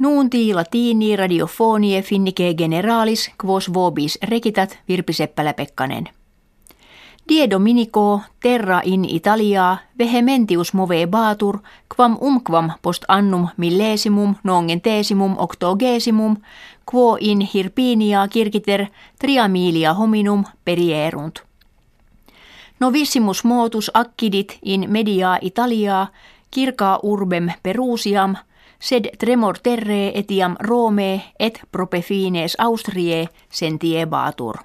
Nuunti latini radiofonie finnike generalis quos vobis rekitat Virpi Seppälä-Pekkanen. Die Dominico terra in Italia vehementius move batur quam umquam post annum millesimum nongentesimum octogesimum quo in Hirpinia kirkiter triamilia hominum perierunt. Novissimus motus accidit in media Italia kirkaa urbem perusiam – sed tremor terre etiam Rome et propefines Austriae sentiebatur.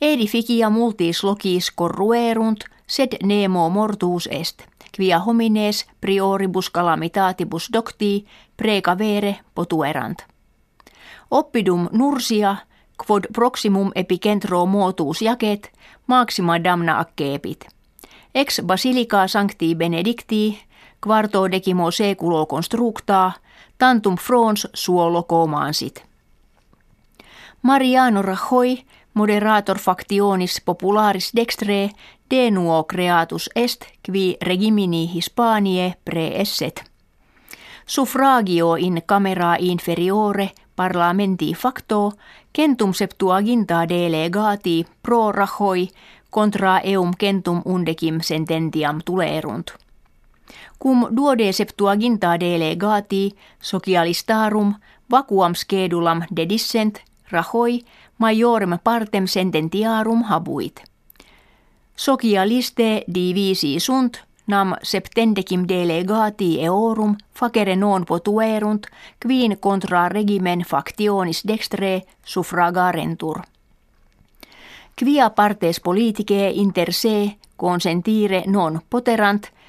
Edificia multis locis corruerunt, sed nemo mortuus est, quia homines prioribus calamitatibus docti precavere potuerant. Oppidum nursia, quod proximum epicentro motus jacet, maxima damna accepit. Ex basilica sancti benedicti quarto decimo seculo constructa, tantum frons suo locomansit. Mariano Rajoy, moderator factionis popularis dextre, de nuo creatus est, qui regimini Hispanie preesset. Suffragio in camera inferiore parlamenti facto, centum septuaginta delegati pro Rajoy contra eum centum undecim sententiam tulerunt cum duode septuaginta delegati socialistarum vacuam schedulam dedissent rahoi majorem partem sententiarum habuit. Socialiste divisi sunt nam septendecim delegati eorum facere non potuerunt quin contra regimen factionis dextre suffragarentur. Quia partes politicae inter se consentire non poterant –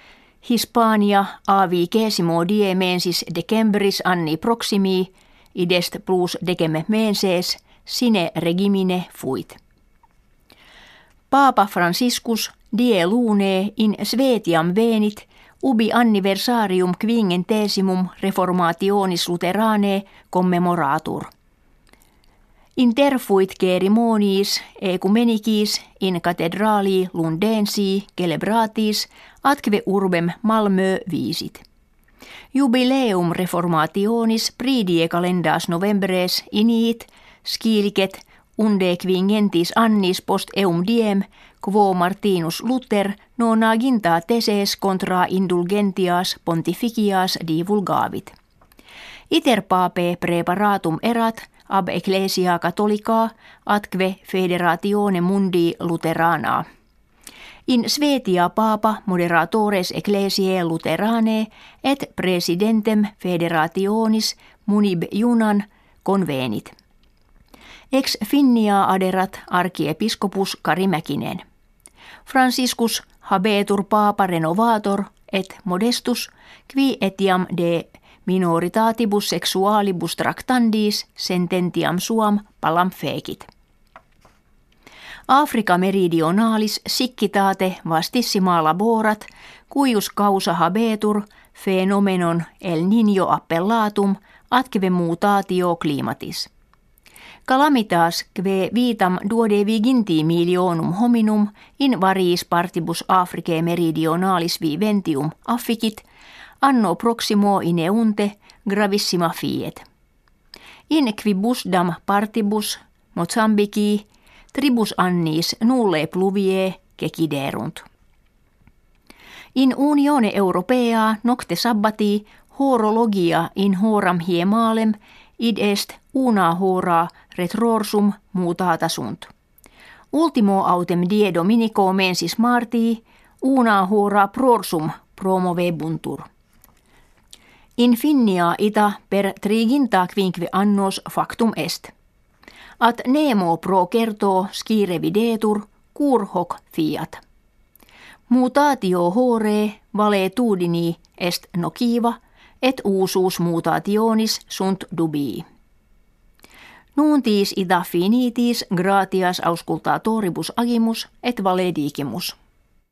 Hispania avi kesimo die mensis decembris anni proximi, idest plus deceme menses, sine regimine fuit. Paapa Franciscus die lune in Svetiam venit ubi anniversarium quingentesimum reformationis luterane commemoratur. Interfuit ceremoniis ecumenicis in cathedrali lundensi celebratis atque urbem Malmö viisit. Jubileum reformationis pridie calendas novembres iniit skiliket unde quingentis annis post eum diem quo Martinus Luther nonaginta teses contra indulgentias pontificias divulgavit. Iter pape preparatum erat ab ecclesia catholica atque federatione mundi lutherana. In Svetia papa moderatores ecclesiae lutherane et presidentem federationis munib junan convenit. Ex finnia aderat archiepiscopus Karimäkinen. Franciscus habetur papa renovator et modestus qui etiam de minoritatibus sexualibus tractandis sententiam suam palam fekit. Afrika meridionalis siccitate vastissima laborat cuius causa habetur phenomenon el niño appellatum atque mutatio climatis. Calamitas kve vitam duode viginti milionum hominum in variis partibus Africae meridionalis viventium afficit anno proximo ineunte gravissima fiet. In quibusdam partibus Mozambiki tribus annis nulle pluvie keciderunt. In unione europea nocte sabbati horologia in horam hiemalem id est una hora retrorsum mutata sunt. Ultimo autem die dominico mensis martii una hora prorsum promovebuntur. Infinia ita per triginta quinque annos factum est – At nemo pro kertoo skire videtur, cur hoc fiat. Mutatio hore tudini est nociva, et uusuus mutationis sunt dubii. Nuuntis ida finitis gratias auscultatoribus agimus et valedigimus.